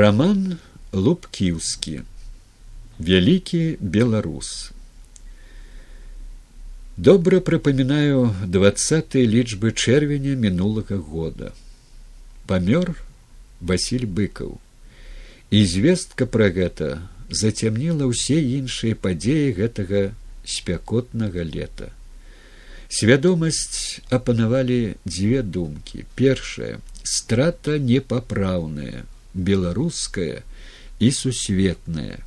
Роман Лубкіўскі Вялікі беларус Добра прыпамінаю двадцатыя лічбы чэрвеня мінулага года. Памёр Васіль быкаў. І звестка пра гэта зацямніла ўсе іншыя падзеі гэтага спякотнага лета. Свядомасць апанавалі дзве думкі. Першая страта непапраўная беларуская і сусветная.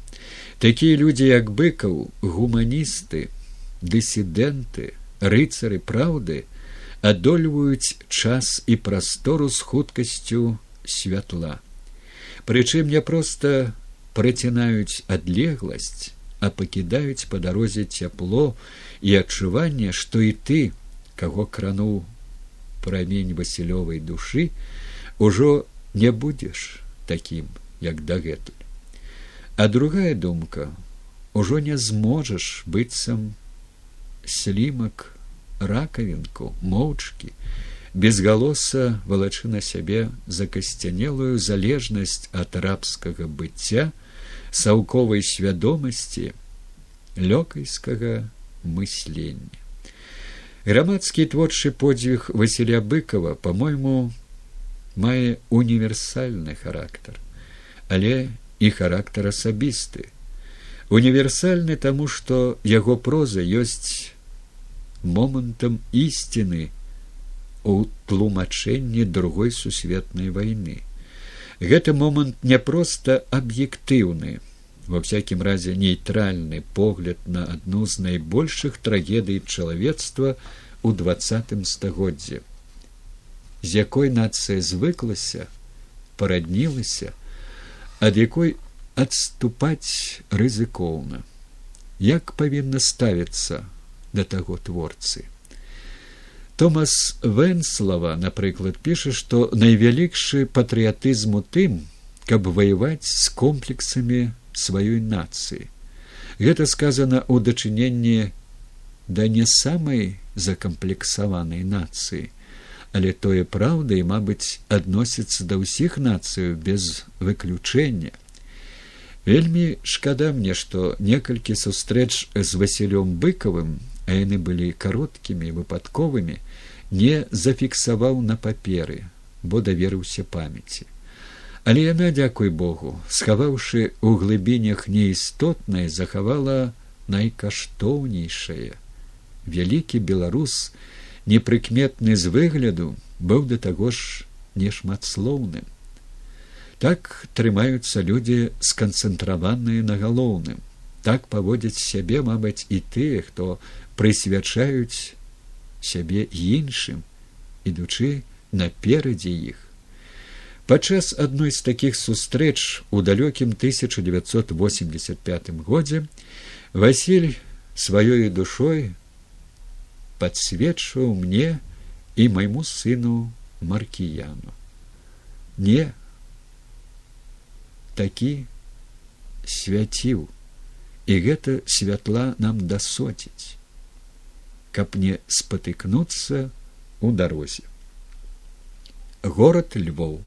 Такія людзі, як быкаў, гуманісты, дысідэнты, рыцары праўды адольваюць час і прастору з хуткасцю святла. Прычым не проста працінаюць адлегласць, а пакідаюць па дарозе цяпло і адчуванне, што і ты, каго крануў прамень васілёвай душы, ужо не будзеш такім як дагэтуль. А другая думка ужо не зможаш быццам слімак ракавінку моўчкі безгалоса валачы на сябе закасцянелую залежнасць ад рабскага быцця саўковай свядомасці лёкайскага мыслення грамадскі творчы подзвіг василя быкова по мойму мае універсальны характар, але і характар асабісты. Універсальны таму, што яго проза ёсць момантам ісціны у тлумачэнні другой сусветнай вайны. Гэты момант не проста аб'ектыўны, ва всякім разе нейтральны погляд на адну з найбольшых трагедый чалавецтва ў двадцатым стагоддзе з якой нацыя звыклася параднілася ад якой адступаць рызыкоўна. Як павінна ставіцца да таго творцы? Томас вэнслава напрыклад піша што найвялікшы патрыятызм у тым каб ваяваць з комплексамі сваёй нацыі. Гэта сказана ў дачыненні да не самай закамплексаванай нацыі але тое праўда і мабыць адносіцца да ўсіх нацыяў без выключэння. Вельмі шкада мне што некалькі сустрэч з васілём быкавым а яны былі кароткімі выпадковымі не зафіксаваў на паперы бо даверыўся памяці. Але яна дзякуй богу схаваўшы ў глыбінях неістотнай захавала найкаштоўнейшае. Вялікі беларус непрыкметны з выгляду быў да таго ж нешматслоўным. Так трымаюцца людзі сканцэнтраваныя на галоўным. Так паводзяць сябе мабыць і тыя хто прысвячаюць сябе іншым ідучы наперадзе іх. Падчас адной з такіх сустрэч у далёкім 1985 годзе василь сваёй душой подсвечваў мне і майму сыну маркіяну не такі свяціў і гэта святла нам дасоціць каб не спатыкнуцца у дарозе. Город львоў